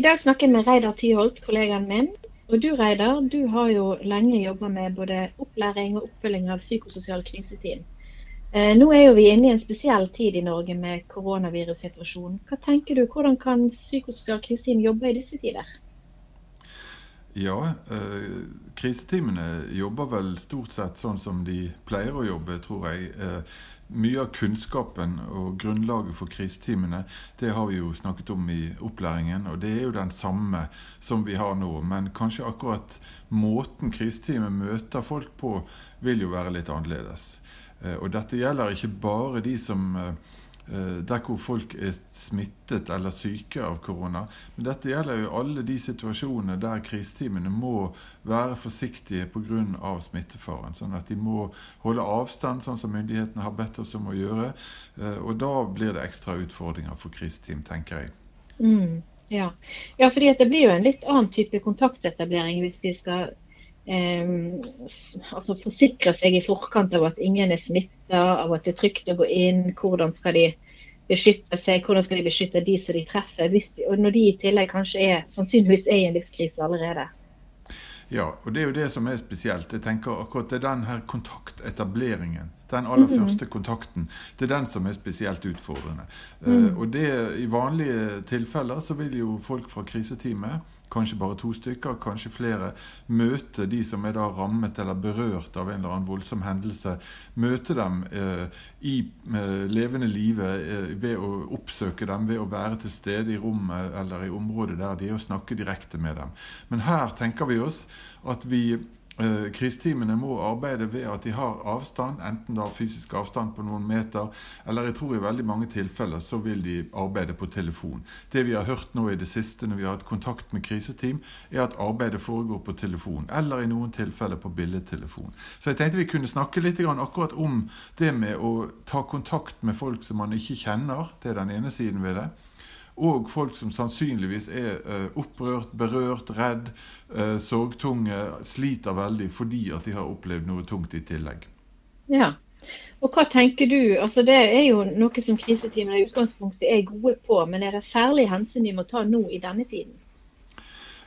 I dag snakker jeg med Reidar Tyholt, kollegaen min. Og du Reidar, du har jo lenge jobba med både opplæring og oppfølging av psykososiale kriseteam. Eh, nå er jo vi inne i en spesiell tid i Norge med koronavirussituasjonen. Hva tenker du, hvordan kan psykososiale kriseteam jobbe i disse tider? Ja, eh, kriseteamene jobber vel stort sett sånn som de pleier å jobbe, tror jeg. Eh, mye av kunnskapen og grunnlaget for kriseteamene det har vi jo snakket om i opplæringen, og det er jo den samme som vi har nå. Men kanskje akkurat måten kriseteamet møter folk på, vil jo være litt annerledes. Eh, og dette gjelder ikke bare de som eh, der hvor folk er smittet eller syke av korona. Men dette gjelder jo alle de situasjonene der kriseteamene må være forsiktige pga. smittefaren. Sånn at de må holde avstand, sånn som myndighetene har bedt oss om å gjøre. Eh, og da blir det ekstra utfordringer for kriseteam, tenker jeg. Mm, ja. ja, fordi det blir jo en litt annen type kontaktetablering hvis de skal eh, altså forsikre seg i forkant av at ingen er smitta, av at det er trygt å gå inn. Hvordan skal de beskytte seg, hvordan skal de beskytte de som de treffer, de, og når de i tillegg kanskje er, sannsynligvis er i en livskrise allerede. Ja, og det er jo det som er spesielt. Jeg tenker akkurat Det er den her kontaktetableringen. Den aller mm -hmm. første kontakten. Det er den som er spesielt utfordrende. Mm. Uh, og det, I vanlige tilfeller så vil jo folk fra kriseteamet kanskje bare to stykker, kanskje flere, møte de som er da rammet eller berørt av en eller annen voldsom hendelse. Møte dem eh, i eh, levende live eh, ved å oppsøke dem, ved å være til stede i rommet eller i området der de er, og snakke direkte med dem. Men her tenker vi oss at vi Eh, kriseteamene må arbeide ved at de har avstand, enten da fysisk avstand på noen meter, eller jeg tror i veldig mange tilfeller så vil de arbeide på telefon. Det vi har hørt nå i det siste når vi har hatt kontakt med kriseteam, er at arbeidet foregår på telefon, eller i noen tilfeller på billedtelefon. Så jeg tenkte vi kunne snakke litt akkurat om det med å ta kontakt med folk som man ikke kjenner. Det er den ene siden ved det og folk som sannsynligvis er uh, opprørt, berørt, redd, uh, sorgtunge, sliter veldig fordi at de har opplevd noe tungt i tillegg. Ja, og hva tenker du, altså Det er jo noe som kriseteamene i utgangspunktet er gode på, men er det særlig hensyn de må ta nå i denne tiden?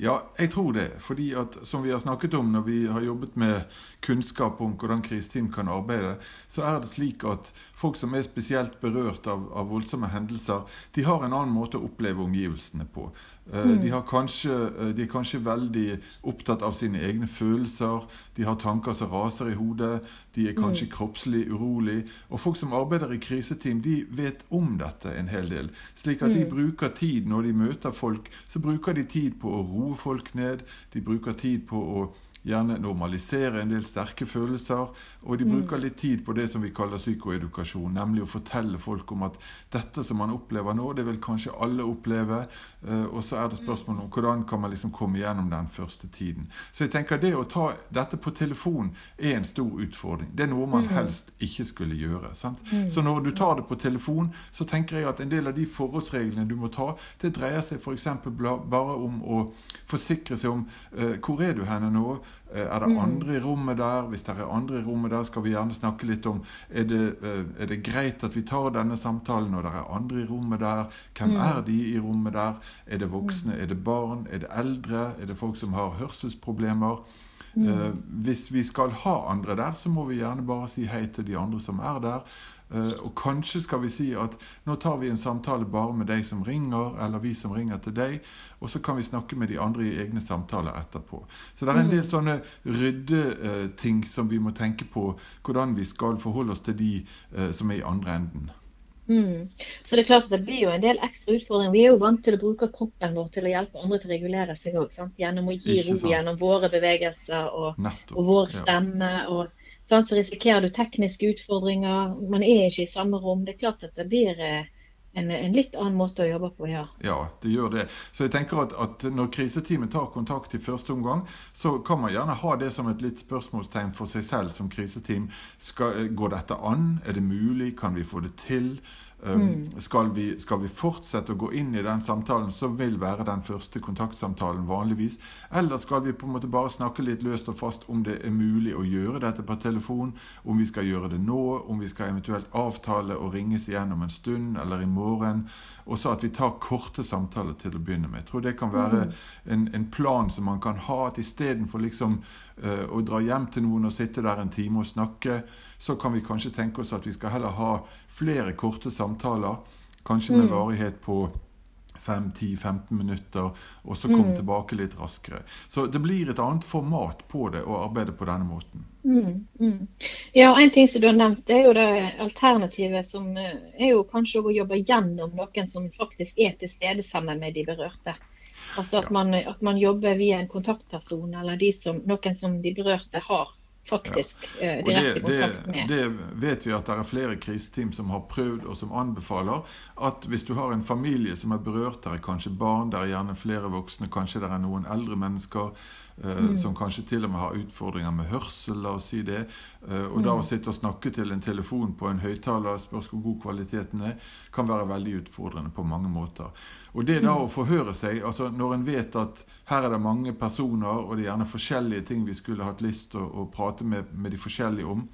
Ja, jeg tror det. Fordi at som vi har snakket om når vi har jobbet med kunnskap om hvordan kriseteam kan arbeide, så er det slik at folk som er spesielt berørt av, av voldsomme hendelser, de har en annen måte å oppleve omgivelsene på. Eh, mm. De, kanskje, eh, de, er kanskje veldig opptatt av sine egne følelser. De har tanker som raser i hodet. De er kanskje mm. kroppslig urolig. Og folk som arbeider i kriseteam, de vet om dette en hel del. Slik at de mm. bruker tid når de møter folk, så bruker de tid på å roe folk ned. De bruker tid på å gjerne normalisere en del sterke følelser. Og de bruker mm. litt tid på det som vi kaller psykoedukasjon, nemlig å fortelle folk om at dette som man opplever nå, det vil kanskje alle oppleve. Eh, og så er det spørsmål om hvordan kan man liksom komme gjennom den første tiden. Så jeg tenker det å ta dette på telefon er en stor utfordring. Det er noe man mm. helst ikke skulle gjøre. Sant? Mm. Så når du tar det på telefon, så tenker jeg at en del av de forholdsreglene du må ta, det dreier seg f.eks. bare om å forsikre seg om uh, hvor er du henne nå? Eh, er det mm. andre i rommet der? Hvis det er andre i rommet der, skal vi gjerne snakke litt om er det, eh, er det greit at vi tar denne samtalen når det er andre i rommet der? Hvem mm. er de i rommet der? Er det voksne? Er det barn? Er det eldre? Er det folk som har hørselsproblemer? Mm. Eh, hvis vi skal ha andre der, så må vi gjerne bare si hei til de andre som er der. Eh, og kanskje skal vi si at nå tar vi en samtale bare med deg som ringer, eller vi som ringer til deg, og så kan vi snakke med de andre i egne samtaler etterpå. Så det er en del mm. sånne ryddeting som vi må tenke på, hvordan vi skal forholde oss til de eh, som er i andre enden. Mm. Så det er klart at det blir jo en del ekstra utfordringer. Vi er jo vant til å bruke kroppen vår til å hjelpe andre til å regulere seg òg. Gjennom å gi ro gjennom våre bevegelser og, og vår stemme. Ja. og sant, så risikerer du tekniske utfordringer. Man er ikke i samme rom. Det er klart at det blir eh, en, en, litt annen måte å jobbe på, ja. Ja, det gjør det. Så jeg tenker at, at når kriseteamet tar kontakt i første omgang, så kan man gjerne ha det som et litt spørsmålstegn for seg selv som kriseteam. Skal, går dette an? Er det mulig? Kan vi få det til? Um, mm. Skal, vi, skal, vi, fortsette å gå inn i den samtalen, som vil være den første kontaktsamtalen vanligvis. Eller skal vi på en måte bare snakke litt løst og fast om det er mulig å gjøre dette på telefon? Om vi skal gjøre det nå? Om vi skal eventuelt avtale og ringes igjen om en stund eller i morgen? Og så at vi tar korte samtaler til å begynne med. Jeg tror det kan være en, en plan som man kan ha. At istedenfor liksom uh, å dra hjem til noen og sitte der en time og snakke, så kan vi kanskje tenke oss at vi skal heller ha flere korte samtaler. Kanskje med varighet på 5-10-15 minutter, og så komme mm. tilbake litt raskere. Så det blir et annet format på det å arbeide på denne måten. Mm, mm. Ja, En ting som du har nevnt, det er jo det alternativet som eh, er jo kanskje å jobbe gjennom noen som faktisk er til stede sammen med de berørte. Altså at, ja. man, at man, jobber via en kontaktperson eller som, noen som de berørte har faktisk ja. uh, direkte det, kontakt med. Det, vet vi at det er flere kriseteam som har prøvd og som anbefaler at hvis du har en familie som er berørt, der er kanskje barn, der er gjerne flere voksne, kanskje det er noen eldre mennesker uh, mm. som kanskje til og med har utfordringer med hørsel, la oss si det, uh, og mm. da å sitte og snakke til en telefon på en høyttaler, spørs hvor god kvaliteten er, kan være veldig utfordrende på mange måter. Og det da å forhøre seg, altså når en vet at her er det mange personer, og det er gjerne forskjellige ting vi skulle hatt lyst til å, å prate med, med, de forskjellige om,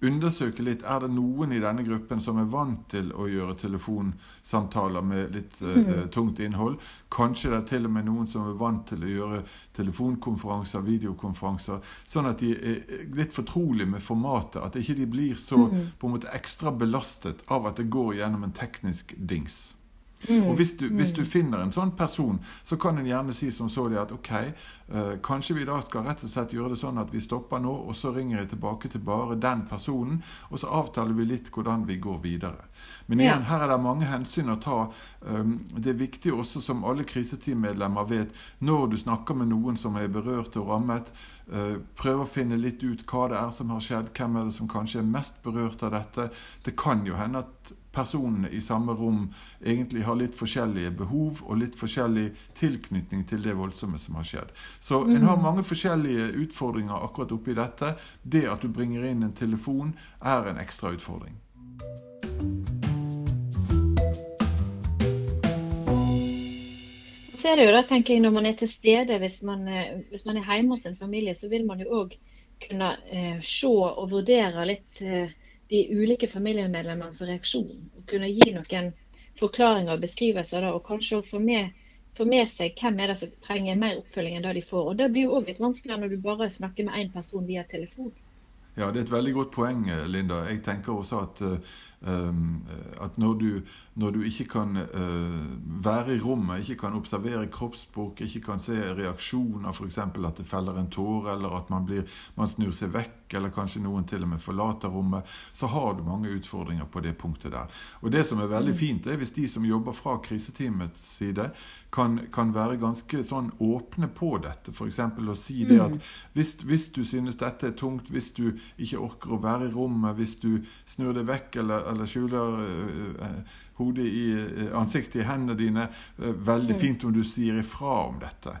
undersøke litt er det noen i denne gruppen som er vant til å gjøre telefonsamtaler med litt uh, tungt innhold. Kanskje det er til og med noen som er vant til å gjøre telefonkonferanser, videokonferanser, sånn at de er litt fortrolige med formatet. At ikke de blir så mm. på en måte ekstra belastet av at det går gjennom en teknisk dings. Mm. Og hvis du, hvis du, mm. finner en sånn person, så kan en gjerne si som så det at ok, uh, kanskje vi da skal rett og slett gjøre det sånn at vi stopper nå, og så ringer jeg tilbake til bare den personen, og så avtaler vi litt hvordan vi går videre. Men igjen, her er det mange hensyn å ta. Um, det er viktig også, som alle kriseteammedlemmer vet, når du snakker med noen som er berørt og rammet, uh, prøv å finne litt ut hva det er som har skjedd, hvem er det som kanskje er mest berørt av dette. Det kan jo hende at personene i samme rom egentlig har litt forskjellige behov og litt forskjellig tilknytning til det voldsomme som har skjedd. Så en har mm. mange forskjellige utfordringer akkurat oppi dette. Det at du bringer inn en telefon, er en ekstra utfordring. Så er det jo da, tenker jeg, Når man er til stede, hvis man, eh, hvis man er hjemme hos en familie, så vil man jo òg kunne eh, se og vurdere litt eh, de ulike familiemedlemmenes reaksjon. og Kunne gi noen forklaringer og beskrivelser, da, og kanskje få med, få med, seg hvem er det som trenger mer oppfølging enn det de får. Og Det blir jo òg litt vanskeligere når du bare snakker med én person via telefon. Ja, Det er et veldig godt poeng, Linda. Jeg tenker også at Ehm, at når du, når du ikke kan uh, være i rommet, ikke kan observere kroppsspråk, ikke kan se reaksjoner, f.eks. at det feller en tåre, eller at man, blir, man snur seg vekk, eller kanskje noen til og med forlater rommet, så har du mange utfordringer på det punktet der. Og Det som er veldig mm. fint, er hvis de som jobber fra kriseteamets side, kan, kan være ganske sånn åpne på dette. F.eks. å si det at mm. hvis, hvis du synes dette er tungt, hvis du ikke orker å være i rommet, hvis du snur deg vekk eller eller skjuler uh, hodet i ansiktet i hendene dine. veldig mm. fint om du sier ifra om dette.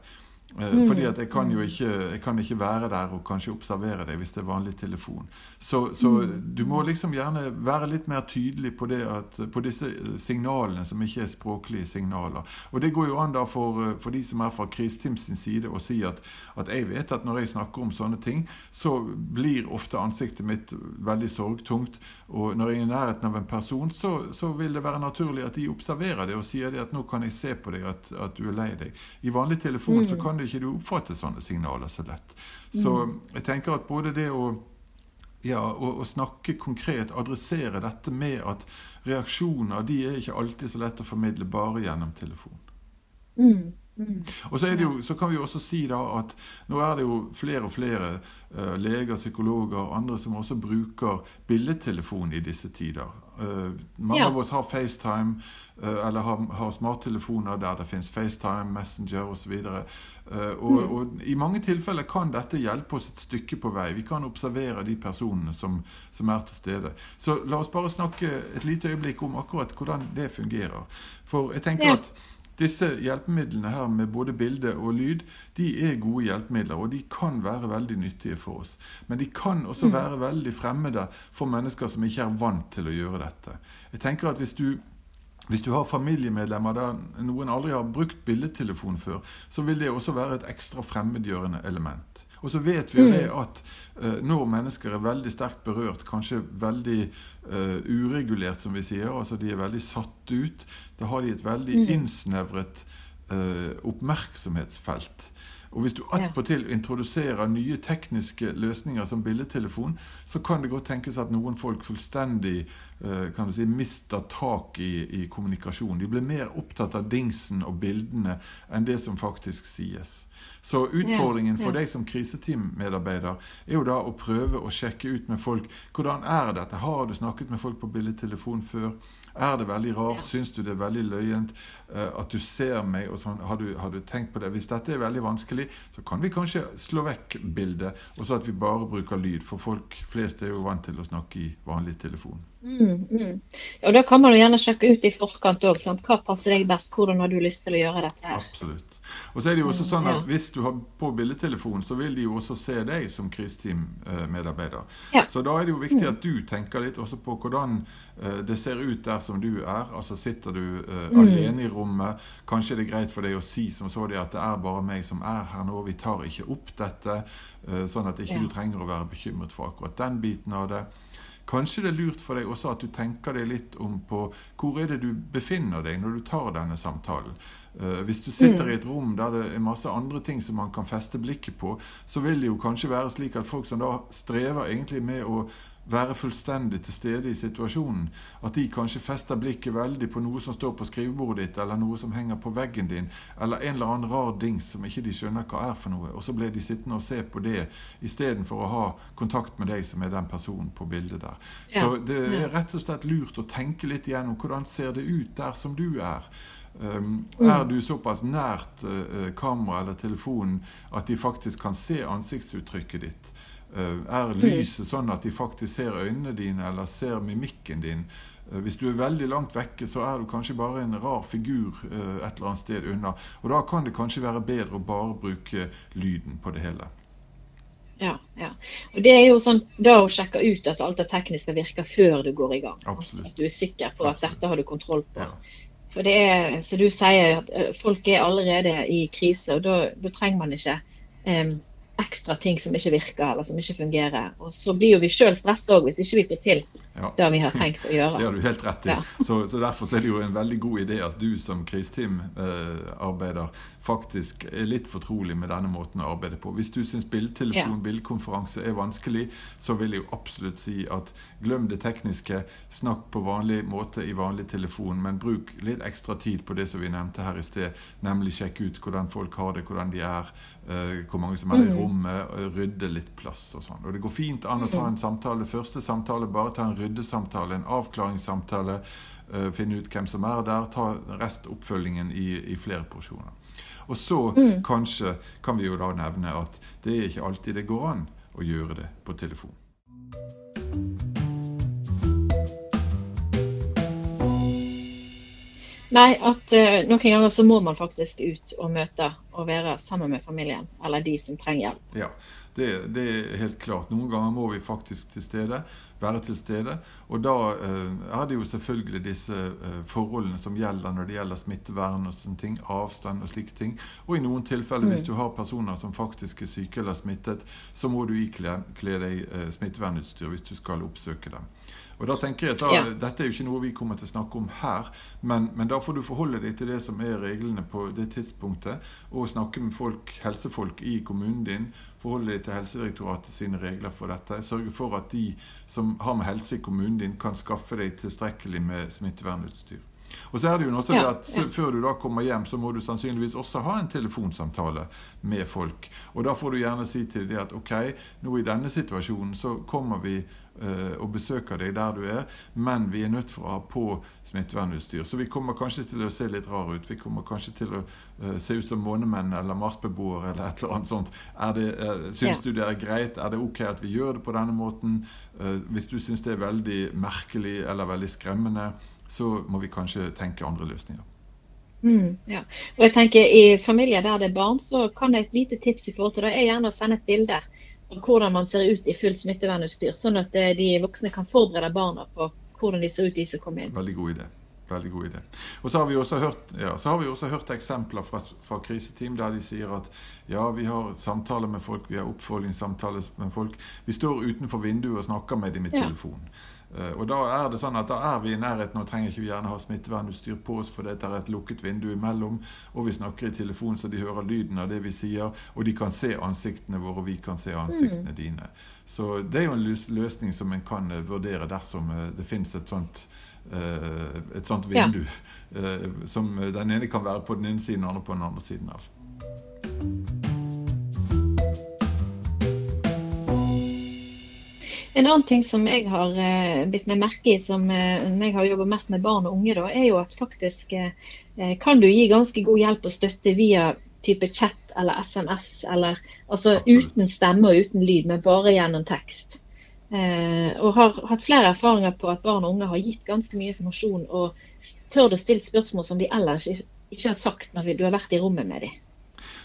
Eh, mm. Fordi at jeg kan jo ikke, jeg kan ikke være der og kanskje observere deg hvis det er vanlig telefon. Så, så mm. du må liksom gjerne være litt mer tydelig på, at, på, disse signalene som ikke er språklige signaler. Og det går jo an da for, for de som er fra Kristims sin side å si at, at, jeg vet at når jeg snakker om sånne ting, så blir ofte ansiktet mitt veldig sorgtungt. Og når jeg er i nærheten av en person, så, så vil det være naturlig at de observerer det og sier det at nå kan jeg se på deg at, at du er lei deg. I vanlig telefon så mm. Kan kan ikke du oppfatte sånne signaler så lett. Så mm. jeg tenker at både det å ja, å, snakke konkret, adressere dette med at reaksjoner de er ikke alltid så lett å formidle bare gjennom telefon. Mm. Mm. Og så, jo, så, kan vi jo også si da at nå er det jo flere og flere uh, leger, psykologer og andre som også bruker billedtelefon i disse tider. Uh, mange ja. av oss har FaceTime uh, eller har, har, smarttelefoner der det finnes FaceTime, Messenger osv. Uh, og, mm. og i mange tilfeller kan dette hjelpe oss et stykke på vei. Vi kan observere de personene som, som er til stede. Så la oss bare snakke et lite øyeblikk om akkurat hvordan det fungerer. For jeg tenker ja. at disse hjelpemidlene her med både bilde og lyd de er gode hjelpemidler, og de kan være veldig nyttige for oss. Men de kan også mm. være veldig fremmede for mennesker som ikke er vant til å gjøre dette. Jeg tenker at hvis du hvis du har familiemedlemmer der noen aldri har brukt bildetelefon før, så vil det også være et ekstra fremmedgjørende element. Og så vet vi jo det at uh, når mennesker er veldig sterkt berørt, kanskje veldig uh, uregulert, som vi sier, altså de er veldig satt ut, da har de et veldig innsnevret uh, oppmerksomhetsfelt. Og hvis du attpåtil introduserer nye tekniske løsninger som bildetelefon, så kan det godt tenkes at noen folk fullstendig kan du si, mister tak i, i kommunikasjon. De blir mer opptatt av dingsen og bildene enn det som faktisk sies. Så utfordringen for deg som kriseteammedarbeider er jo da å prøve å sjekke ut med folk hvordan er dette. Har du snakket med folk på billedtelefon før? Er det veldig rart? Syns du det er veldig løyent uh, at du ser meg? og sånn, har du, har du, tenkt på det? Hvis dette er veldig vanskelig, så kan vi kanskje slå vekk bildet, og så at vi bare bruker lyd. For folk flest er jo vant til å snakke i vanlig telefon. Mm, mm. Og Da kan man jo gjerne sjekke ut i forkant òg. Hva passer deg best? Hvordan har du lyst til å gjøre dette? her? Absolutt. Og så er det jo også sånn at Hvis du har på bildetelefon, så vil de jo også se deg som kriseteammedarbeider. Ja. Så da er det jo viktig mm. at du tenker litt også på hvordan uh, det ser ut der som du er. Altså Sitter du uh, mm. alene i rommet? Kanskje er det greit for deg å si som så det at det er bare meg som er her nå. Vi tar ikke opp dette. Uh, sånn at ikke ja. du trenger å være bekymret for akkurat den biten av det. Kanskje det er lurt for deg også at du tenker deg litt om på hvor er det du befinner deg når du tar denne samtalen. Uh, hvis du sitter mm. i et rom der det er masse andre ting som man kan feste blikket på, så vil det jo kanskje være slik at folk som da strever egentlig med å være fullstendig til stede i situasjonen. At de kanskje fester blikket veldig på noe som står på skrivebordet ditt, eller noe som henger på veggen din, eller en eller annen rar dings som ikke de skjønner hva er for noe. Og så blir de sittende og se på det istedenfor å ha kontakt med deg som er den personen på bildet der. Ja. Så det er rett og slett lurt å tenke litt igjennom hvordan ser det ut der som du er. Um, er du såpass nært uh, kamera eller telefonen at de faktisk kan se ansiktsuttrykket ditt? Eh, er lyset sånn at de faktisk ser øynene dine eller ser mimikken din? Eh, hvis du er veldig langt vekke, så er du kanskje bare en rar figur eh, et eller annet sted unna. Og da kan det kanskje være bedre å bare bruke lyden på det hele. Ja, ja. Og det er jo sånn da å sjekke ut at alt det tekniske virker før du går i gang. Absolutt. At du er sikker på at dette har du kontroll på. Ja. For det er, som du sier, at folk er allerede i krise, og da, da trenger man ikke um, ekstra ting som ikke virker eller som ikke fungerer. Og så blir jo vi sjøl stressa òg hvis ikke vi får til ja. det vi har tenkt å gjøre. Det har du helt rett i. Ja. Så, så, Derfor er det jo en veldig god idé at du som kriseteamarbeider eh, faktisk er litt fortrolig med denne måten å arbeide på. Hvis du syns bildtelefon, ja. bildkonferanse er vanskelig, så vil jeg jo absolutt si at glem det tekniske. Snakk på vanlig måte i vanlig telefon, men bruk litt ekstra tid på det som vi nevnte her i sted, nemlig sjekke ut hvordan folk har det, hvordan de er, eh, hvor mange som er i mm. rommet, rydde litt plass og sånn. Og Det går fint an å ta mm. en samtale. Første samtale, bare ta en ryddesamtale, en avklaringssamtale. Uh, finne ut hvem som er der. Ta restoppfølgingen i, i flere porsjoner. Og så mm. kanskje kan vi jo da nevne at det er ikke alltid det går an å gjøre det på telefon. Nei, at uh, noen ganger så må man faktisk ut og møte og være sammen med familien, eller de som trenger hjelp. Ja, det, det, er helt klart. Noen ganger må vi faktisk til stede, være til stede. Og da eh, er det jo selvfølgelig disse eh, forholdene som gjelder når det gjelder smittevern og sånne ting, avstand og slike ting. Og i noen tilfeller, mm. hvis du har personer som faktisk er syke eller smittet, så må du ikle deg eh, smittevernutstyr hvis du skal oppsøke dem. Og da tenker jeg at da, ja. Dette er jo ikke noe vi kommer til å snakke om her, men, men da får du forholde deg til det som er reglene på det tidspunktet. og snakke med folk, helsefolk i kommunen din. Forholde deg til Helsedirektoratet sine regler for dette. Sørge for at de som har med helse i kommunen din, kan skaffe deg tilstrekkelig med smittevernutstyr. Og så er det jo også ja, det at ja. Før du da kommer hjem, så må du sannsynligvis også ha en telefonsamtale med folk. Og da får du gjerne si til dem at OK, nå i denne situasjonen så kommer vi uh, og besøker deg der du er, men vi er nødt for å ha på smittevernutstyr. Så vi kommer kanskje til å se litt rare ut. Vi kommer kanskje til å uh, se ut som månemenn eller marsbeboere eller et eller annet sånt. Er det, uh, syns ja. du det er greit? Er det OK at vi gjør det på denne måten? hvis du syns det er veldig merkelig eller veldig skremmende, så må vi kanskje tenke andre løsninger. Mm, ja. Og jeg tenker I familier der det er barn, så kan et lite tips i forhold til det er gjerne å sende et bilde av hvordan man ser ut i fullt smittevernutstyr, sånn at eh, de voksne kan forberede barna på hvordan de ser ut, de som kommer inn. Veldig god idé. Veldig god idé. Og så har vi også hørt, ja, har vi også hørt eksempler fra, fra, kriseteam der de sier at ja, vi har samtaler med folk, vi har oppfølgingssamtaler med folk. Vi står utenfor vinduet og snakker med dem i ja. telefon. Uh, og da er det sånn at da er vi i nærheten og trenger ikke vi gjerne ha smittevernutstyr på oss, for det er et lukket vindu imellom, og vi snakker i telefon så de hører lyden av det vi sier, og de kan se ansiktene våre, og vi kan se ansiktene mm. dine. Så det er jo en løsning som en kan uh, vurdere dersom uh, det finnes et sånt Eh, et sånt vindu. Ja. Eh, som den ene kan være på den ene siden den andre på den andre siden av. En annen ting som jeg har eh, bitt meg merke i, som eh, jeg har jobba mest med barn og unge, da, er jo at faktisk eh, kan du gi ganske god hjelp og støtte via type chat eller SMS, eller altså Absolutt. uten stemme og uten lyd, men bare gjennom tekst. Eh, og har hatt flere erfaringer på at barn og unge har gitt ganske mye informasjon og tør å stille spørsmål som de ellers ikke har sagt når du har vært i rommet med dem.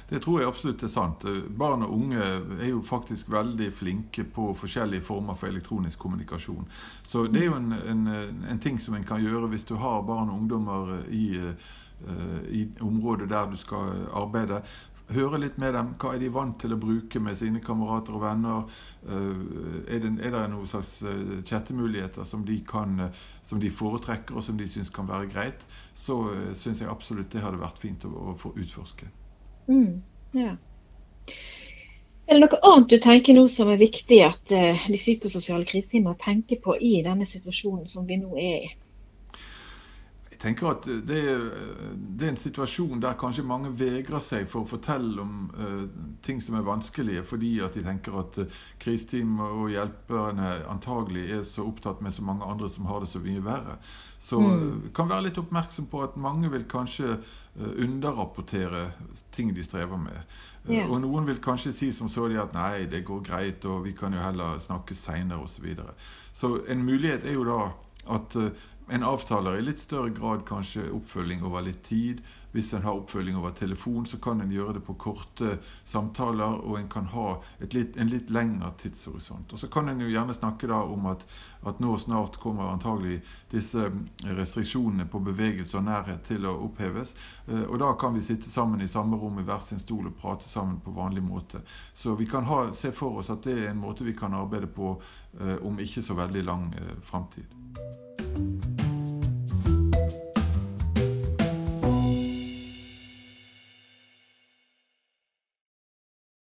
Det tror jeg absolutt er sant. Barn og unge er jo faktisk veldig flinke på forskjellige former for elektronisk kommunikasjon. Så det er jo en, en, en ting som en kan gjøre hvis du har barn og ungdommer i, eh, i området der du skal arbeide høre litt med dem. Hva er de vant til å bruke med sine kamerater og venner? Eh, er det, er det noen slags eh, chattemuligheter som de, kan, eh, som de foretrekker og som de syns kan være greit? Så syns jeg absolutt det hadde vært fint å, å få utforske. Mm, ja. Er det noe annet du tenker nå som er viktig at de psykososiale kriseteamene tenker på i denne situasjonen som vi nå er i? Tenker at det er, det er, en situasjon der kanskje mange vegrer seg for å fortelle om uh, ting som er vanskelige, fordi at de tenker at uh, kriseteam og hjelperne antagelig er så opptatt med så mange andre som har det så mye verre. Så mm. kan være litt oppmerksom på at mange vil kanskje uh, underrapportere ting de strever med. Yeah. Og noen vil kanskje si som så de at nei, det går greit, og vi kan jo heller snakke seinere osv. Så, videre. så en mulighet er jo da at en avtaler i litt større grad kanskje oppfølging over litt tid. Hvis en har oppfølging over telefon, så kan en gjøre det på korte samtaler, og en kan ha litt, en litt lengre tidshorisont. Og Så kan en jo gjerne snakke da om at, at nå snart kommer antagelig disse restriksjonene på bevegelse og nærhet til å oppheves. Eh, og da kan vi sitte sammen i samme rom i hver sin stol og prate sammen på vanlig måte. Så vi kan ha, se for oss at det er en måte vi kan arbeide på eh, om ikke så veldig lang eh, framtid.